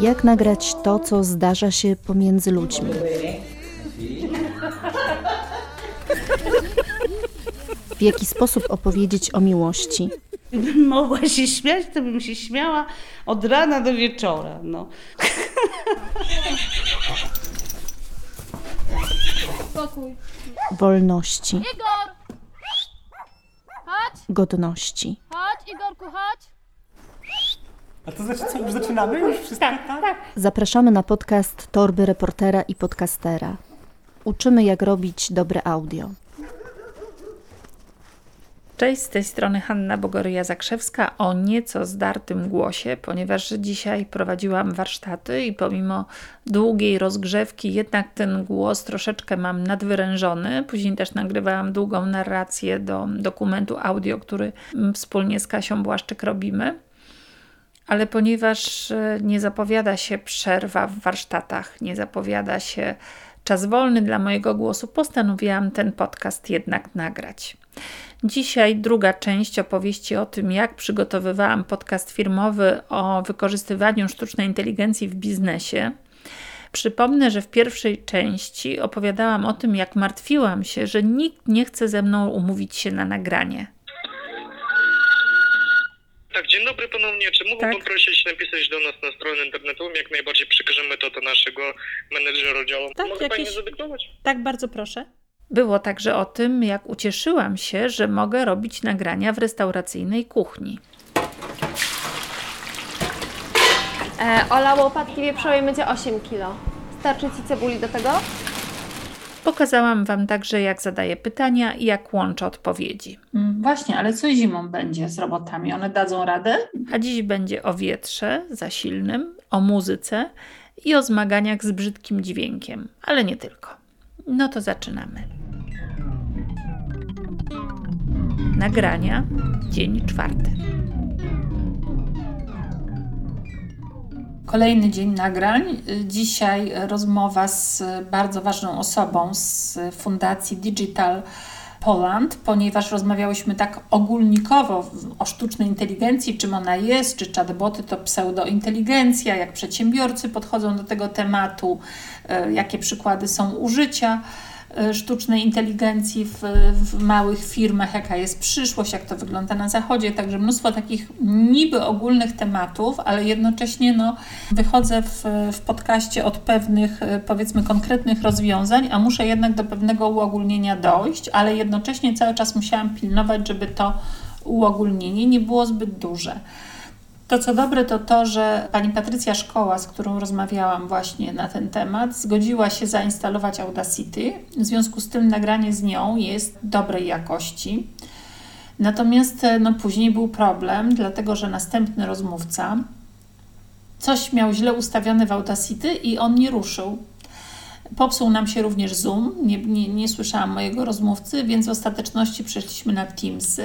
Jak nagrać to, co zdarza się pomiędzy ludźmi? W jaki sposób opowiedzieć o miłości? Gdybym mogła się śmiać, to bym się śmiała od rana do wieczora. No. Wolności, Igor! Godności. chodź, Igorku, chodź. A to znaczy co, już zaczynamy? Już wszystko tak? Zapraszamy na podcast Torby Reportera i Podcastera. Uczymy, jak robić dobre audio. Cześć, z tej strony Hanna Bogoryja-Zakrzewska o nieco zdartym głosie, ponieważ dzisiaj prowadziłam warsztaty i pomimo długiej rozgrzewki jednak ten głos troszeczkę mam nadwyrężony. Później też nagrywałam długą narrację do dokumentu audio, który wspólnie z Kasią Błaszczyk robimy. Ale ponieważ e, nie zapowiada się przerwa w warsztatach, nie zapowiada się czas wolny dla mojego głosu, postanowiłam ten podcast jednak nagrać. Dzisiaj druga część opowieści o tym, jak przygotowywałam podcast firmowy o wykorzystywaniu sztucznej inteligencji w biznesie. Przypomnę, że w pierwszej części opowiadałam o tym, jak martwiłam się, że nikt nie chce ze mną umówić się na nagranie. Tak, dzień dobry ponownie. Czy mógłbym Tak. prosić napisać do nas na stronę internetową? Jak najbardziej przekażemy to do naszego menedżera działu. Tak, Mogę pani jakieś- zadyktować? Tak, bardzo proszę. Było także o tym, jak ucieszyłam się, że mogę robić nagrania w restauracyjnej kuchni. E, Ola, łopatki wieprzowej będzie 8 kg. Starczy Ci cebuli do tego? Pokazałam Wam także, jak zadaję pytania i jak łączę odpowiedzi. Mm, Właśnie, ale co zimą będzie z robotami? One dadzą radę? A dziś będzie o wietrze zasilnym, o muzyce i o zmaganiach z brzydkim dźwiękiem, ale nie tylko. No to zaczynamy. Nagrania, dzień czwarty. Kolejny dzień nagrań. Dzisiaj rozmowa z bardzo ważną osobą z Fundacji Digital Poland, ponieważ rozmawiałyśmy tak ogólnikowo o sztucznej inteligencji, czym ona jest, czy chatboty to pseudointeligencja, jak przedsiębiorcy podchodzą do tego tematu, y, jakie przykłady są użycia sztucznej inteligencji w, w małych firmach, jaka jest przyszłość, jak to wygląda na zachodzie. Także mnóstwo takich niby ogólnych tematów, ale jednocześnie no, wychodzę w, w podcaście od pewnych, y, powiedzmy, konkretnych rozwiązań, a muszę jednak do pewnego uogólnienia dojść, ale jednocześnie cały czas musiałam pilnować, żeby to uogólnienie nie było zbyt duże. To co dobre to to, że pani Patrycja Szkoła, z którą rozmawiałam właśnie na ten temat, zgodziła się zainstalować Audacity. W związku z tym nagranie z nią jest dobrej jakości. Natomiast no, później był problem, dlatego że następny rozmówca coś miał źle ustawione w Audacity i on nie ruszył. Popsuł nam się również Zoom, nie, nie, nie słyszałam mojego rozmówcy, więc w ostateczności przeszliśmy na Teamsy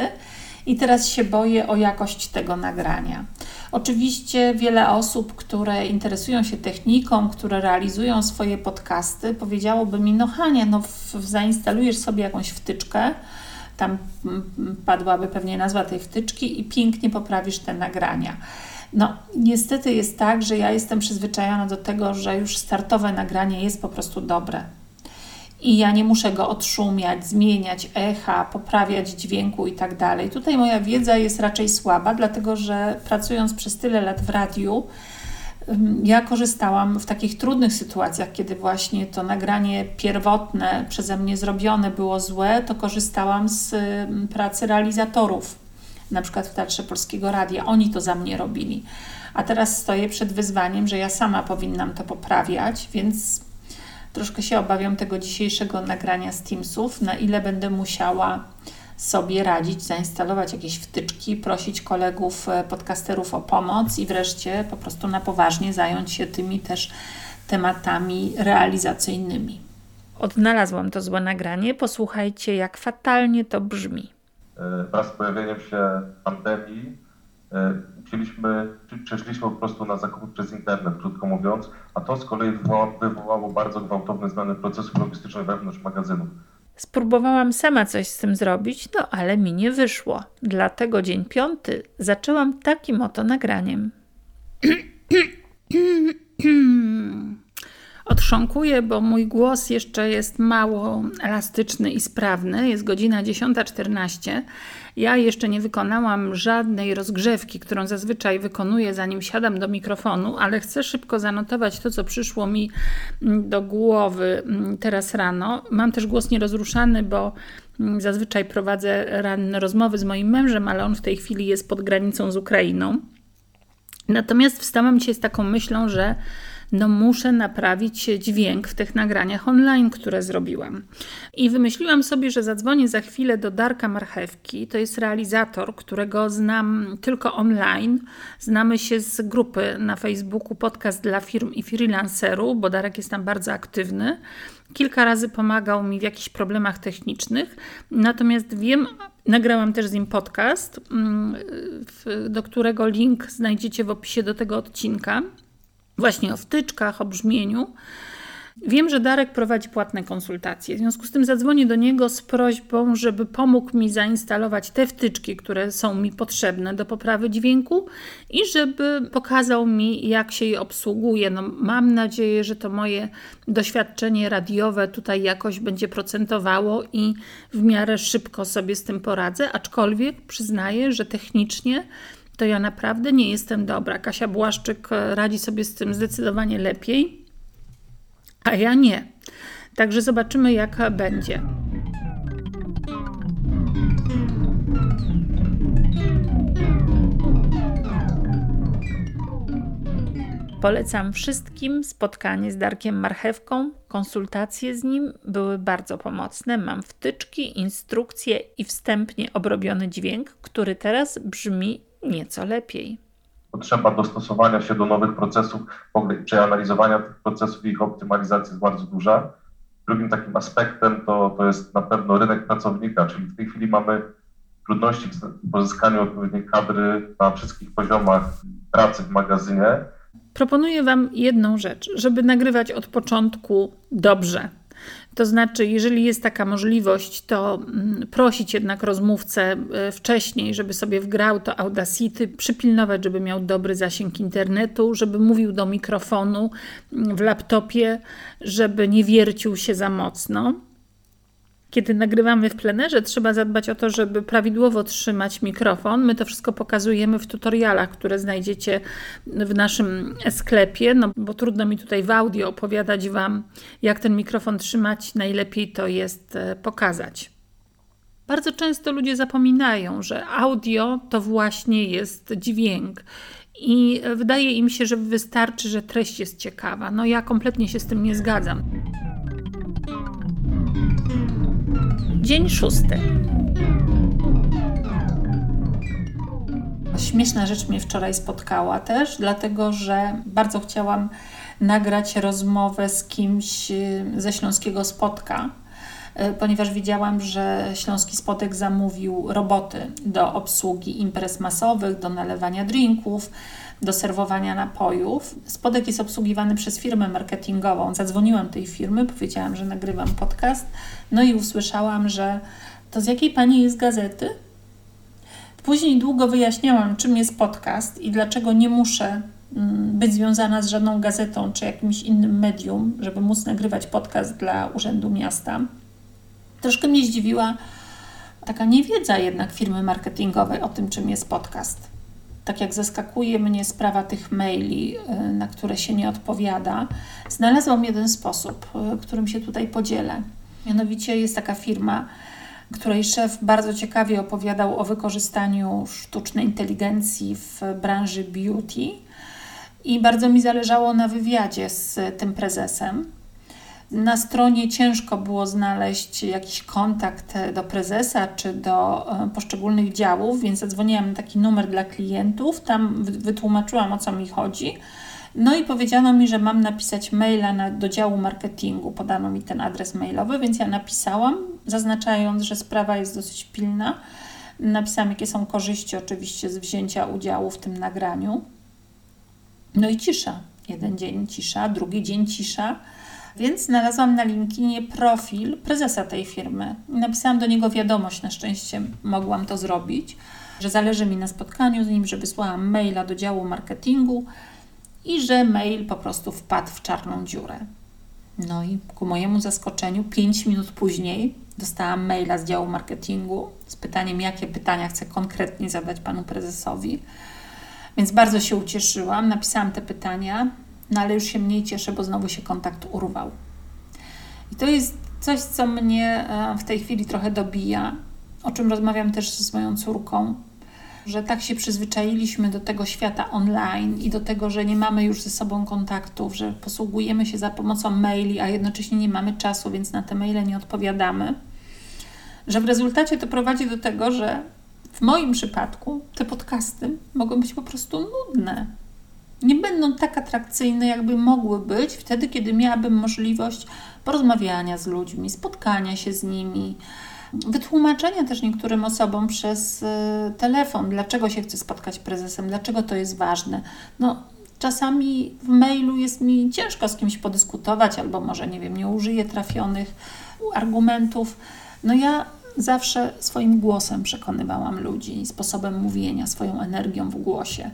i teraz się boję o jakość tego nagrania. Oczywiście wiele osób, które interesują się techniką, które realizują swoje podcasty, powiedziałoby mi, no Hania, no zainstalujesz sobie jakąś wtyczkę, tam padłaby pewnie nazwa tej wtyczki i pięknie poprawisz te nagrania. No, niestety jest tak, że ja jestem przyzwyczajona do tego, że już startowe nagranie jest po prostu dobre. I ja nie muszę go odszumiać, zmieniać echa, poprawiać dźwięku i tak dalej. Tutaj moja wiedza jest raczej słaba, dlatego że pracując przez tyle lat w radiu, ja korzystałam w takich trudnych sytuacjach, kiedy właśnie to nagranie pierwotne przeze mnie zrobione było złe, to korzystałam z pracy realizatorów, na przykład w Teatrze Polskiego Radia. Oni to za mnie robili. A teraz stoję przed wyzwaniem, że ja sama powinnam to poprawiać, więc troszkę się obawiam tego dzisiejszego nagrania z Teamsów, na ile będę musiała sobie radzić, zainstalować jakieś wtyczki, prosić kolegów e, podcasterów o pomoc i wreszcie po prostu na poważnie zająć się tymi też tematami realizacyjnymi. Odnalazłam to złe nagranie, posłuchajcie, jak fatalnie to brzmi. E, wraz z pojawieniem się pandemii chcieliśmy, czy- przeszliśmy po prostu na zakupy przez internet, krótko mówiąc, a to z kolei wywoła- wywołało bardzo gwałtowne zmiany procesów logistycznych wewnątrz magazynu. Spróbowałam sama coś z tym zrobić, no ale mi nie wyszło. Dlatego dzień piąty zaczęłam takim oto nagraniem. Otrząkuję, bo mój głos jeszcze jest mało elastyczny i sprawny. Jest godzina 10.14. Ja jeszcze nie wykonałam żadnej rozgrzewki, którą zazwyczaj wykonuję, zanim siadam do mikrofonu, ale chcę szybko zanotować to, co przyszło mi do głowy teraz rano. Mam też głos nierozruszany, bo zazwyczaj prowadzę ranne rozmowy z moim mężem, ale on w tej chwili jest pod granicą z Ukrainą. Natomiast wstałam dzisiaj z taką myślą, że no muszę naprawić dźwięk w tych nagraniach online, które zrobiłam. I wymyśliłam sobie, że zadzwonię za chwilę do Darka Marchewki. To jest realizator, którego znam tylko online. Znamy się z grupy na Facebooku Podcast dla firm i freelancerów, bo Darek jest tam bardzo aktywny. Kilka razy pomagał mi w jakichś problemach technicznych, natomiast wiem, nagrałam też z nim podcast, mm, do którego link znajdziecie w opisie do tego odcinka właśnie o wtyczkach, o brzmieniu. Wiem, że Darek prowadzi płatne konsultacje. W związku z tym zadzwonię do niego z prośbą, żeby pomógł mi zainstalować te wtyczki, które są mi potrzebne do poprawy dźwięku i żeby pokazał mi, jak się je obsługuje. No, mam nadzieję, że to moje doświadczenie radiowe tutaj jakoś będzie procentowało i w miarę szybko sobie z tym poradzę, aczkolwiek przyznaję, że technicznie to ja naprawdę nie jestem dobra. Kasia Błaszczyk e, radzi sobie z tym zdecydowanie lepiej, a ja nie. Także zobaczymy, jak będzie. Polecam wszystkim spotkanie z Darkiem Marchewką. Konsultacje z nim były bardzo pomocne. Mam wtyczki, instrukcje i wstępnie obrobiony dźwięk, który teraz brzmi nieco lepiej. Potrzeba dostosowania się do nowych procesów, przeanalizowania tych procesów i ich optymalizacji jest bardzo duża. Drugim takim aspektem to, to jest na pewno rynek pracownika, czyli w tej chwili mamy trudności w pozyskaniu odpowiedniej kadry na wszystkich poziomach pracy w magazynie. Proponuję Wam jedną rzecz, żeby nagrywać od początku dobrze, to znaczy, jeżeli jest taka możliwość, to mm, prosić jednak rozmówcę e, wcześniej, żeby sobie wgrał to Audacity, przypilnować, żeby miał dobry zasięg internetu, żeby mówił do mikrofonu mm, w laptopie, żeby nie wiercił się za mocno. Kiedy nagrywamy w plenerze, trzeba zadbać o to, żeby prawidłowo trzymać mikrofon. My to wszystko pokazujemy w tutorialach, które znajdziecie w naszym sklepie, no bo trudno mi tutaj w audio opowiadać Wam, jak ten mikrofon trzymać. Najlepiej to jest e, pokazać. Bardzo często ludzie zapominają, że audio to właśnie jest dźwięk. I wydaje im się, że wystarczy, że treść jest ciekawa. No ja kompletnie się z tym nie zgadzam. Dzień szósty. Śmieszna rzecz mnie wczoraj spotkała też, dlatego że bardzo chciałam nagrać rozmowę z kimś y, ze Śląskiego Spotka, ponieważ widziałam, że Śląski Spotek zamówił roboty do obsługi imprez masowych, do nalewania drinków, do serwowania napojów. Spodek jest obsługiwany przez firmę marketingową. Zadzwoniłam tej firmy, powiedziałam, że nagrywam podcast, no i usłyszałam, że to z jakiej pani jest gazety? Później długo wyjaśniałam, czym jest podcast i dlaczego nie muszę mm, być związana z żadną gazetą czy jakimś innym medium, żeby móc nagrywać podcast dla Urzędu Miasta. Troszkę mnie zdziwiła taka niewiedza jednak firmy marketingowej o tym, czym jest podcast tak jak zaskakuje mnie sprawa tych maili, y, na które się nie odpowiada, znalazłam jeden sposób, y, którym się tutaj podzielę. Mianowicie jest taka firma, której szef bardzo ciekawie opowiadał o wykorzystaniu sztucznej inteligencji w branży beauty i bardzo mi zależało na wywiadzie z tym prezesem. Na stronie ciężko było znaleźć jakiś kontakt do prezesa czy do e, poszczególnych działów, więc zadzwoniłam na taki numer dla klientów. Tam wytłumaczyłam o co mi chodzi. No i powiedziano mi, że mam napisać maila na, do działu marketingu. Podano mi ten adres mailowy, więc ja napisałam, zaznaczając, że sprawa jest dosyć pilna. Napisałam, jakie są korzyści oczywiście z wzięcia udziału w tym nagraniu. No i cisza. Jeden dzień cisza, drugi dzień cisza Więc znalazłam na LinkedInie profil prezesa tej firmy. Napisałam do niego wiadomość, na szczęście mogłam to zrobić, że zależy mi na spotkaniu z nim, że wysłałam maila do działu marketingu i że mail po prostu wpadł w czarną dziurę. No i ku mojemu zaskoczeniu, 5 minut później dostałam maila z działu marketingu z pytaniem, jakie pytania chcę konkretnie zadać panu prezesowi. Więc bardzo się ucieszyłam, napisałam te pytania, no ale już się mniej cieszę, bo znowu się kontakt urwał. I to jest coś, co mnie e, w tej chwili trochę dobija, o czym rozmawiam też z moją córką, że tak się przyzwyczailiśmy do tego świata online i do tego, że nie mamy już ze sobą kontaktów, że posługujemy się za pomocą maili, a jednocześnie nie mamy czasu, więc na te maile nie odpowiadamy, że w rezultacie to prowadzi do tego, że w moim przypadku te podcasty mogą być po prostu nudne. Nie będą tak atrakcyjne, jakby mogły być wtedy, kiedy miałabym możliwość porozmawiania z ludźmi, spotkania się z nimi, wytłumaczenia też niektórym osobom przez y, telefon, dlaczego się chce spotkać prezesem, dlaczego to jest ważne. No, czasami w mailu jest mi ciężko z kimś podyskutować, albo może nie wiem, nie użyję trafionych argumentów. No ja zawsze swoim głosem przekonywałam ludzi, sposobem mówienia, swoją energią w głosie.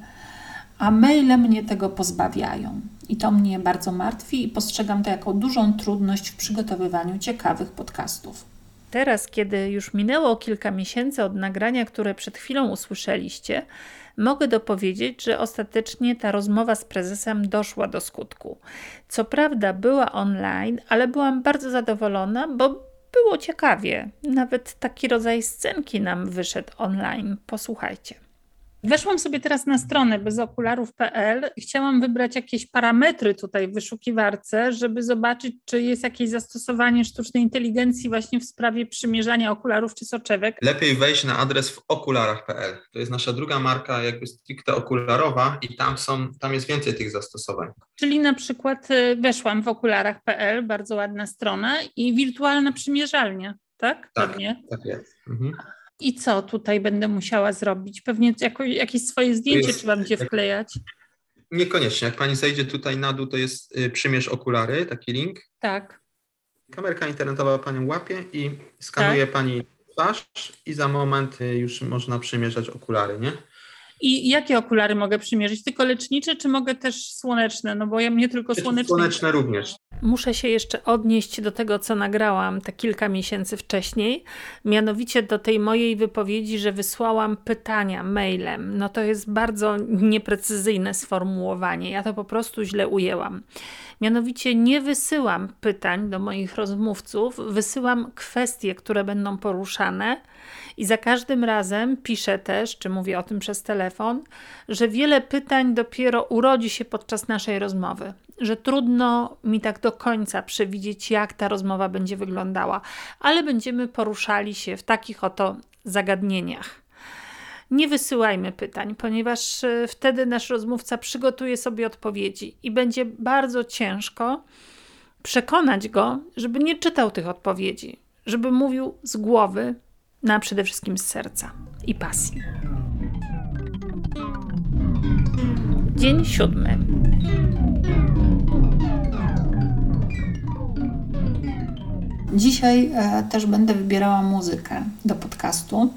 A maile mnie tego pozbawiają. I to mnie bardzo martwi i postrzegam to jako dużą trudność w przygotowywaniu ciekawych podcastów. Teraz, kiedy już minęło kilka miesięcy od nagrania, które przed chwilą usłyszeliście, mogę dopowiedzieć, że ostatecznie ta rozmowa z prezesem doszła do skutku. Co prawda była online, ale byłam bardzo zadowolona, bo było ciekawie. Nawet taki rodzaj scenki nam wyszedł online. Posłuchajcie. Weszłam sobie teraz na stronę bezokularów.pl i chciałam wybrać jakieś parametry tutaj w wyszukiwarce, żeby zobaczyć, czy jest jakieś zastosowanie sztucznej inteligencji właśnie w sprawie przymierzania okularów czy soczewek. Lepiej wejść na adres w okularach.pl. To jest nasza druga marka, jakby stricte okularowa i tam są, tam jest więcej tych zastosowań. Czyli na przykład y, weszłam w okularach.pl, bardzo ładna strona i wirtualna przymierzalnia, tak? Tak, Pewnie. tak jest. Mhm. I co tutaj będę musiała zrobić? Pewnie jako, jakieś swoje zdjęcie jest- trzeba będzie wklejać. Niekoniecznie. Jak pani zejdzie tutaj na dół, to jest y, przymierz okulary, taki link. Tak. Kamerka internetowa panią łapie i skanuje Tak. pani twarz i za moment y, już można przymierzać okulary, nie? I jakie okulary mogę przymierzyć? Tylko lecznicze, czy mogę też słoneczne? No bo ja mnie tylko słoneczne. Słoneczne również. Muszę się jeszcze odnieść do tego, co nagrałam te kilka miesięcy wcześniej, mianowicie do tej mojej wypowiedzi, że wysłałam pytania mailem. No to jest bardzo nieprecyzyjne sformułowanie. Ja to po prostu źle ujęłam. Mianowicie nie wysyłam pytań do moich rozmówców, wysyłam kwestie, które będą poruszane. I za każdym razem piszę też, czy mówię o tym przez telefon, że wiele pytań dopiero urodzi się podczas naszej rozmowy, że trudno mi tak do końca przewidzieć, jak ta rozmowa będzie wyglądała, ale będziemy poruszali się w takich oto zagadnieniach. Nie wysyłajmy pytań, ponieważ e, wtedy nasz rozmówca przygotuje sobie odpowiedzi i będzie bardzo ciężko przekonać go, żeby nie czytał tych odpowiedzi, żeby mówił z głowy, no a przede wszystkim z serca i pasji. Dzień siódmy. Dzisiaj e, też będę wybierała muzykę do podcastu.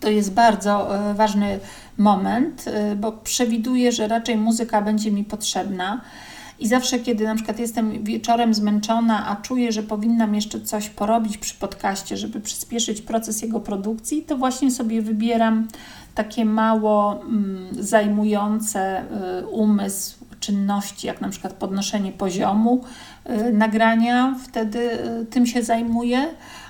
To jest bardzo e, ważny moment, e, bo przewiduję, że raczej muzyka będzie mi potrzebna. I zawsze, kiedy na przykład jestem wieczorem zmęczona, a czuję, że powinnam jeszcze coś porobić przy podcaście, żeby przyspieszyć proces jego produkcji, to właśnie sobie wybieram takie mało mm, zajmujące umysł czynności, jak na przykład podnoszenie poziomu y, nagrania, wtedy y, tym się zajmuję,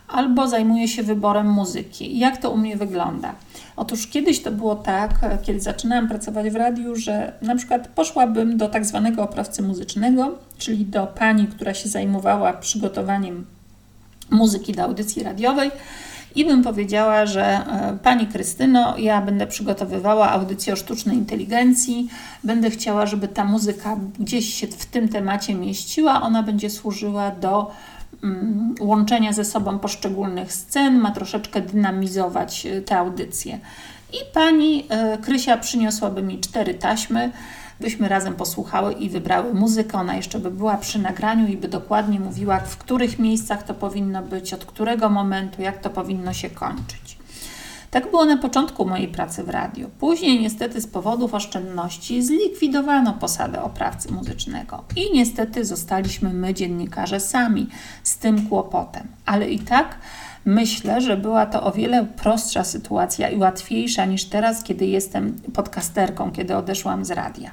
albo zajmuję się wyborem muzyki. Jak to u mnie wygląda? Otóż kiedyś to było tak, e, kiedy zaczynałam pracować w radiu, że na przykład poszłabym do tak zwanego oprawcy muzycznego, czyli do pani, która się zajmowała przygotowaniem muzyki do audycji radiowej i bym powiedziała, że e, Pani Krystyno, ja będę przygotowywała audycję o sztucznej inteligencji, będę chciała, żeby ta muzyka gdzieś się w tym temacie mieściła, ona będzie służyła do mm, łączenia ze sobą poszczególnych scen, ma troszeczkę dynamizować e, tę audycję. I Pani e, Krysia przyniosłaby mi cztery taśmy, byśmy razem posłuchały i wybrały muzykę. Ona jeszcze by była przy nagraniu i by dokładnie mówiła, w których miejscach to powinno być, od którego momentu, jak to powinno się kończyć. Tak było na początku mojej pracy w radiu. Później, niestety, z powodów oszczędności zlikwidowano posadę oprawcy muzycznego i niestety zostaliśmy my, dziennikarze, sami z tym kłopotem. Ale i tak myślę, że była to o wiele prostsza sytuacja i łatwiejsza niż teraz, kiedy jestem podcasterką, kiedy odeszłam z radia.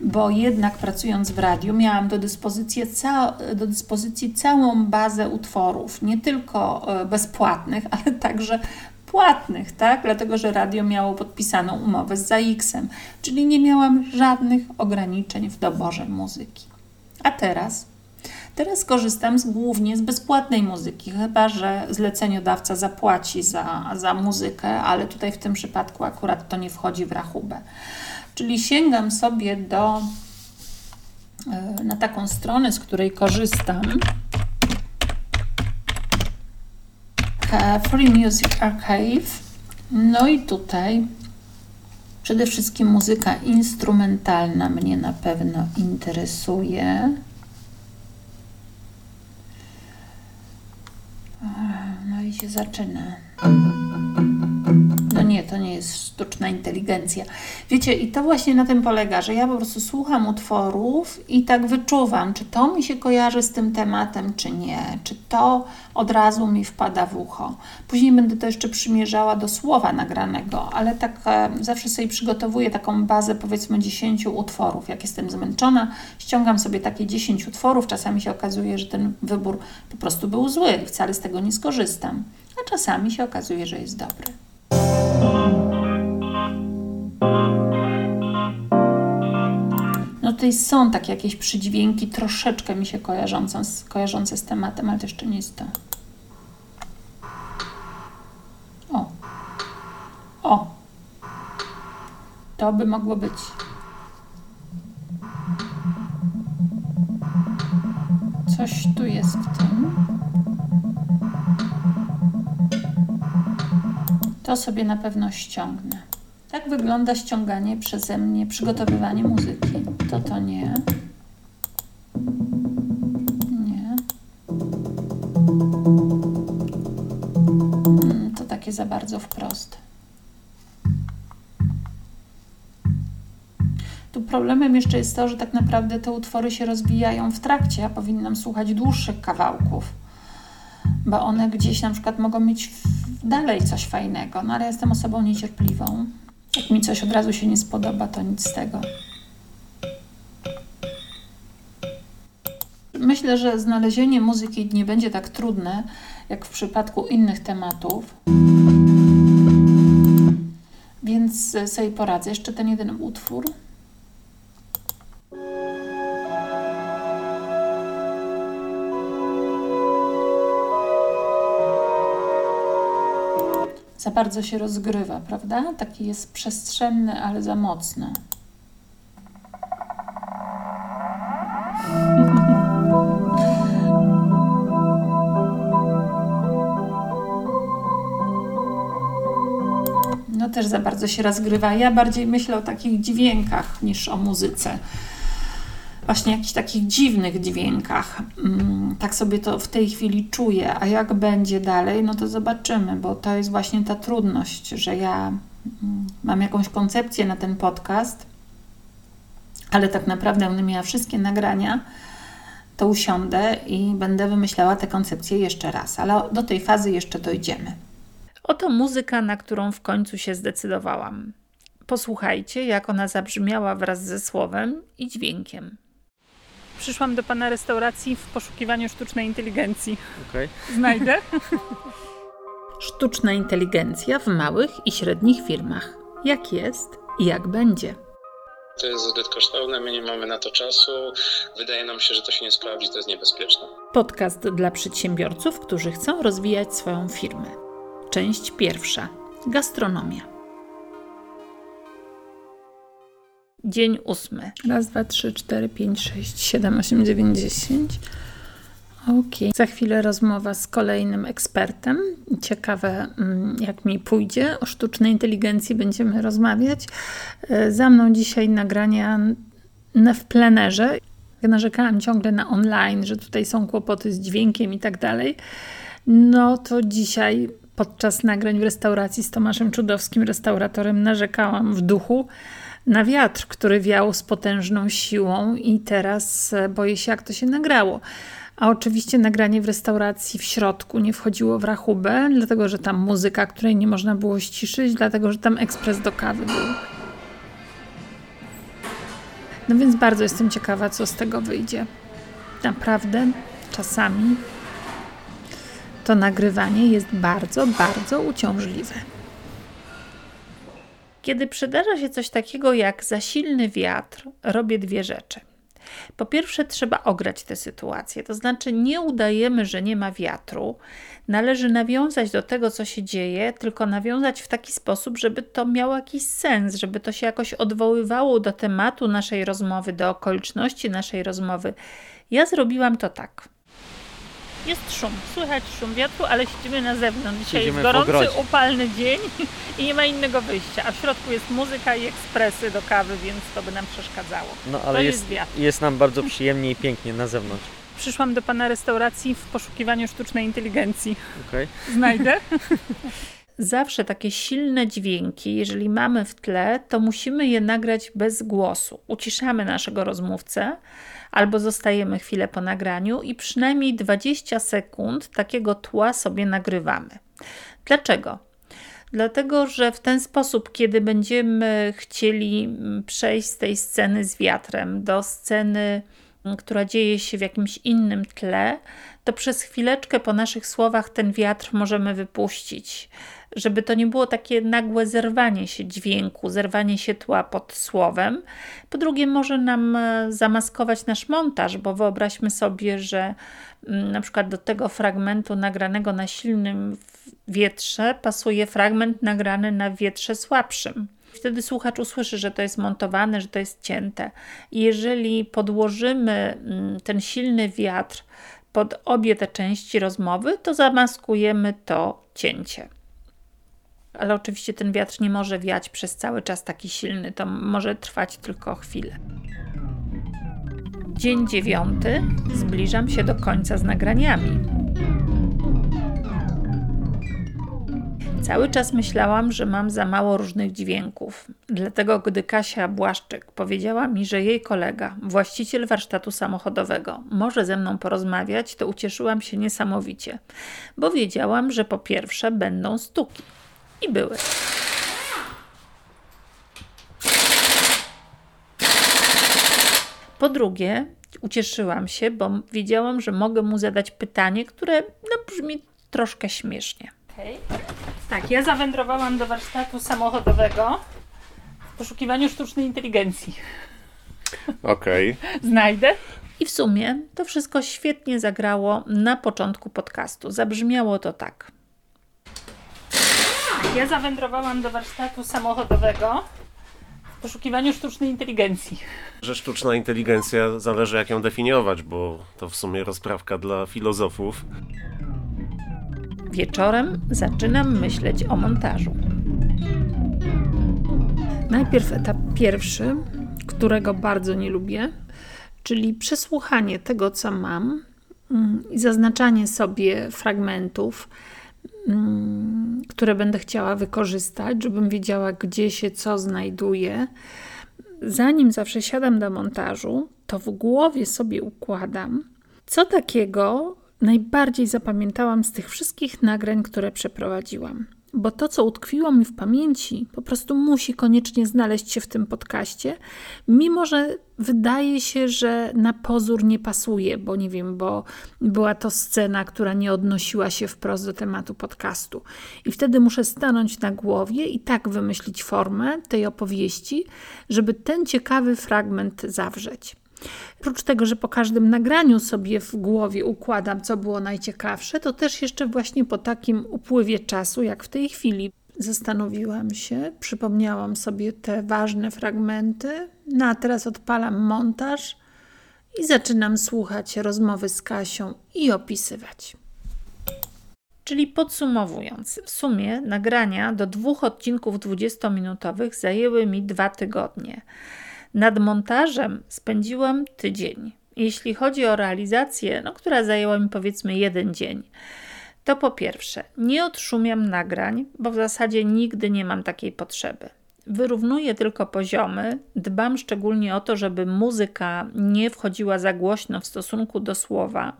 Bo jednak pracując w radiu miałam do dyspozycji, ca do dyspozycji całą bazę utworów, nie tylko e, bezpłatnych, ale także płatnych, tak? Dlatego, że radio miało podpisaną umowę z ZAX-em, czyli nie miałam żadnych ograniczeń w doborze muzyki. A teraz? Teraz korzystam z, głównie z bezpłatnej muzyki, chyba że zleceniodawca zapłaci za, za muzykę, ale tutaj w tym przypadku akurat to nie wchodzi w rachubę. Czyli sięgam sobie do e, na taką stronę, z której korzystam. Free Music Archive. No i tutaj przede wszystkim muzyka instrumentalna mnie na pewno interesuje. No się zaczyna. Nie, to nie jest sztuczna inteligencja. Wiecie, i to właśnie na tym polega, że ja po prostu słucham utworów i tak wyczuwam, czy to mi się kojarzy z tym tematem, czy nie, czy to od razu mi wpada w ucho. Później będę to jeszcze przymierzała do słowa nagranego, ale tak e, zawsze sobie przygotowuję taką bazę powiedzmy 10 utworów. Jak jestem zmęczona, ściągam sobie takie 10 utworów. Czasami się okazuje, że ten wybór po prostu był zły i wcale z tego nie skorzystam. A czasami się okazuje, że jest dobry. Tutaj są takie jakieś przydźwięki, troszeczkę mi się kojarzące z, kojarzące z tematem, ale to jeszcze nie jest to. O. O. To by mogło być. Coś tu jest w tym. To sobie na pewno ściągnę. Tak wygląda ściąganie przeze mnie, przygotowywanie muzyki. To to nie. Nie. Mm, to takie za bardzo wprost. Tu problemem jeszcze jest to, że tak naprawdę te utwory się rozwijają w trakcie. Ja powinnam słuchać dłuższych kawałków, bo one gdzieś na przykład mogą mieć dalej coś fajnego. No ale jestem osobą niecierpliwą. Jak mi coś od razu się nie spodoba, to nic z tego. Myślę, że znalezienie muzyki nie będzie tak trudne, jak w przypadku innych tematów. Więc sobie poradzę. Jeszcze ten jeden utwór. Za bardzo się rozgrywa, prawda? Taki jest przestrzenny, ale za mocny. No też za bardzo się rozgrywa. Ja bardziej myślę o takich dźwiękach niż o muzyce właśnie jakichś takich dziwnych dźwiękach. Mm, tak sobie to w tej chwili czuję, a jak będzie dalej, no to zobaczymy, bo to jest właśnie ta trudność, że ja mm, mam jakąś koncepcję na ten podcast, ale tak naprawdę będę miała wszystkie nagrania, to usiądę i będę wymyślała tę koncepcję jeszcze raz, ale do tej fazy jeszcze dojdziemy. Oto muzyka, na którą w końcu się zdecydowałam. Posłuchajcie, jak ona zabrzmiała wraz ze słowem i dźwiękiem. Przyszłam do pana restauracji w poszukiwaniu sztucznej inteligencji. Okej. Znajdę? Sztuczna inteligencja w małych i średnich firmach. Jak jest i jak będzie? To jest zbyt kosztowne, my nie mamy na to czasu. Wydaje nam się, że to się nie sprawdzi, to jest niebezpieczne. Podcast dla przedsiębiorców, którzy chcą rozwijać swoją firmę. Część pierwsza. Gastronomia. Dzień ósmy. Raz, dwa, trzy, cztery, pięć, sześć, siedem, osiem, dziewięć, dziesięć. Ok. Za chwilę rozmowa z kolejnym ekspertem. Ciekawe, mm, jak mi pójdzie. O sztucznej inteligencji będziemy rozmawiać. E, za mną dzisiaj nagrania na- w plenerze. Narzekałam ciągle na online, że tutaj są kłopoty z dźwiękiem i tak dalej. No to dzisiaj podczas nagrań w restauracji z Tomaszem Czudowskim, restauratorem, narzekałam w duchu na wiatr, który wiał z potężną siłą i teraz e, boję się, jak to się nagrało. A oczywiście nagranie w restauracji w środku nie wchodziło w rachubę, dlatego że tam muzyka, której nie można było ściszyć, dlatego że tam ekspres do kawy był. No więc bardzo jestem ciekawa, co z tego wyjdzie. Naprawdę czasami to nagrywanie jest bardzo, bardzo uciążliwe. Kiedy przydarza się coś takiego jak za silny wiatr, robię dwie rzeczy. Po pierwsze, trzeba ograć tę sytuację, to znaczy nie udajemy, że nie ma wiatru. Należy nawiązać do tego, co się dzieje, tylko nawiązać w taki sposób, żeby to miało jakiś sens, żeby to się jakoś odwoływało do tematu naszej rozmowy, do okoliczności naszej rozmowy. Ja zrobiłam to tak. Jest szum, słychać szum wiatru, ale siedzimy na zewnątrz. Dzisiaj Siedzimy jest gorący, upalny dzień i nie ma innego wyjścia. A w środku jest muzyka i ekspresy do kawy, więc to by nam przeszkadzało. No To ale jest jest, wiatr. jest nam bardzo przyjemnie i pięknie na zewnątrz. Przyszłam do pana restauracji w poszukiwaniu sztucznej inteligencji. Okej? Znajdę? Zawsze takie silne dźwięki, jeżeli mamy w tle, to musimy je nagrać bez głosu. Uciszamy naszego rozmówcę albo zostajemy chwilę po nagraniu i przynajmniej 20 sekund takiego tła sobie nagrywamy. Dlaczego? Dlatego, że w ten sposób, kiedy będziemy chcieli mm, przejść z tej sceny z wiatrem do sceny, mm, która dzieje się w jakimś innym tle, to przez chwileczkę po naszych słowach ten wiatr możemy wypuścić, żeby to nie było takie nagłe zerwanie się dźwięku, zerwanie się tła pod słowem. Po drugie, może nam e, zamaskować nasz montaż, bo wyobraźmy sobie, że mm, na przykład do tego fragmentu nagranego na silnym wietrze pasuje fragment nagrany na wietrze słabszym. Wtedy słuchacz usłyszy, że to jest montowane, że to jest cięte. Jeżeli podłożymy mm, ten silny wiatr pod obie te części rozmowy, to zamaskujemy to cięcie. Ale oczywiście ten wiatr nie może wiać przez cały czas taki silny, to może trwać tylko chwilę. Dzień dziewiąty. Zbliżam się do końca z nagraniami. Cały czas myślałam, że mam za mało różnych dźwięków. Dlatego, gdy Kasia Błaszczyk powiedziała mi, że jej kolega, właściciel warsztatu samochodowego, może ze mną porozmawiać, to ucieszyłam się niesamowicie, bo wiedziałam, że po pierwsze będą stuki. I były. Po drugie, ucieszyłam się, bo wiedziałam, że mogę mu zadać pytanie, które no, brzmi troszkę śmiesznie. Tak, ja zawędrowałam do warsztatu samochodowego w poszukiwaniu sztucznej inteligencji. Okej. Znajdę. I w sumie to wszystko świetnie zagrało na początku podcastu. Zabrzmiało to tak. Ja zawędrowałam do warsztatu samochodowego w poszukiwaniu sztucznej inteligencji. Że sztuczna inteligencja zależy jak ją definiować, bo to w sumie rozprawka dla filozofów. Wieczorem zaczynam myśleć o montażu. Najpierw etap pierwszy, którego bardzo nie lubię, czyli przesłuchanie tego, co mam mm, i zaznaczanie sobie fragmentów, które będę chciała wykorzystać, żebym wiedziała, gdzie się co znajduje. Zanim zawsze siadam do montażu, to w głowie sobie układam, co takiego najbardziej zapamiętałam z tych wszystkich nagrań, które przeprowadziłam. Bo to, co utkwiło mi w pamięci, po prostu musi koniecznie znaleźć się w tym podcaście, mimo że wydaje się, że na pozór nie pasuje, bo nie wiem, bo była to scena, która nie odnosiła się wprost do tematu podcastu. I wtedy muszę stanąć na głowie i tak wymyślić formę tej opowieści, żeby ten ciekawy fragment zawrzeć. Oprócz tego, że po każdym nagraniu sobie w głowie układam, co było najciekawsze, to też jeszcze właśnie po takim upływie czasu, jak w tej chwili, zastanowiłam się, przypomniałam sobie te ważne fragmenty. No a teraz odpalam montaż i zaczynam słuchać rozmowy z Kasią i opisywać. Czyli podsumowując, w sumie nagrania do dwóch odcinków 20-minutowych zajęły mi dwa tygodnie. Nad montażem spędziłam tydzień. Jeśli chodzi o realizację, no, która zajęła mi powiedzmy jeden dzień, to po pierwsze, nie odszumiam nagrań, bo w zasadzie nigdy nie mam takiej potrzeby. Wyrównuję tylko poziomy, dbam szczególnie o to, żeby muzyka nie wchodziła za głośno w stosunku do słowa,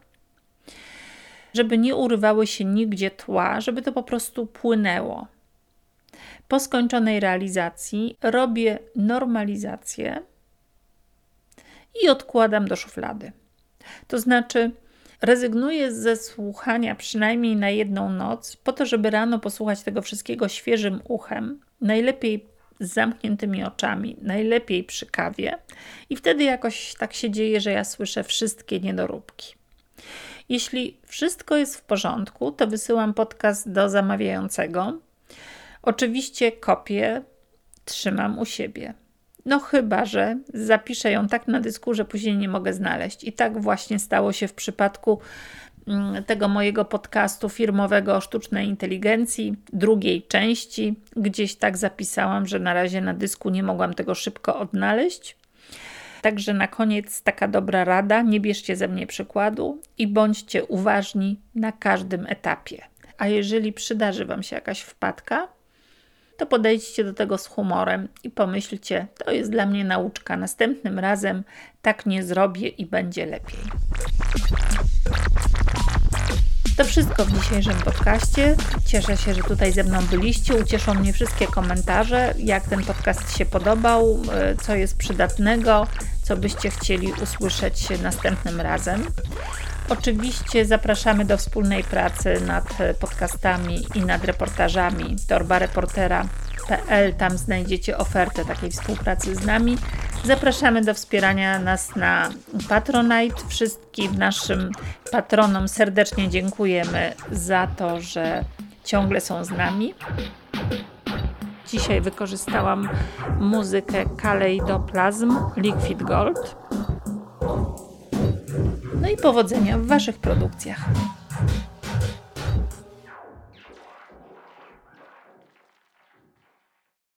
żeby nie urywały się nigdzie tła, żeby to po prostu płynęło. Po skończonej realizacji robię normalizację i odkładam do szuflady. To znaczy, rezygnuję ze słuchania przynajmniej na jedną noc, po to, żeby rano posłuchać tego wszystkiego świeżym uchem, najlepiej z zamkniętymi oczami, najlepiej przy kawie, i wtedy jakoś tak się dzieje, że ja słyszę wszystkie niedoróbki. Jeśli wszystko jest w porządku, to wysyłam podcast do zamawiającego. Oczywiście kopię trzymam u siebie. No chyba, że zapiszę ją tak na dysku, że później nie mogę znaleźć. I tak właśnie stało się w przypadku mm, tego mojego podcastu firmowego o sztucznej inteligencji, drugiej części. Gdzieś tak zapisałam, że na razie na dysku nie mogłam tego szybko odnaleźć. Także na koniec taka dobra rada: nie bierzcie ze mnie przykładu i bądźcie uważni na każdym etapie. A jeżeli przydarzy Wam się jakaś wpadka, to podejdźcie do tego z humorem i pomyślcie, to jest dla mnie nauczka. Następnym razem tak nie zrobię i będzie lepiej. To wszystko w dzisiejszym podcaście. Cieszę się, że tutaj ze mną byliście. Ucieszą mnie wszystkie komentarze, jak ten podcast się podobał, e, co jest przydatnego, co byście chcieli usłyszeć następnym razem. Oczywiście zapraszamy do wspólnej pracy nad podcastami i nad reportażami torbareportera.pl. Tam znajdziecie ofertę takiej współpracy z nami. Zapraszamy do wspierania nas na Patronite. Wszystkim naszym patronom serdecznie dziękujemy za to, że ciągle są z nami. Dzisiaj wykorzystałam muzykę Kaleidoplasm Liquid Gold. No i powodzenia w Waszych produkcjach.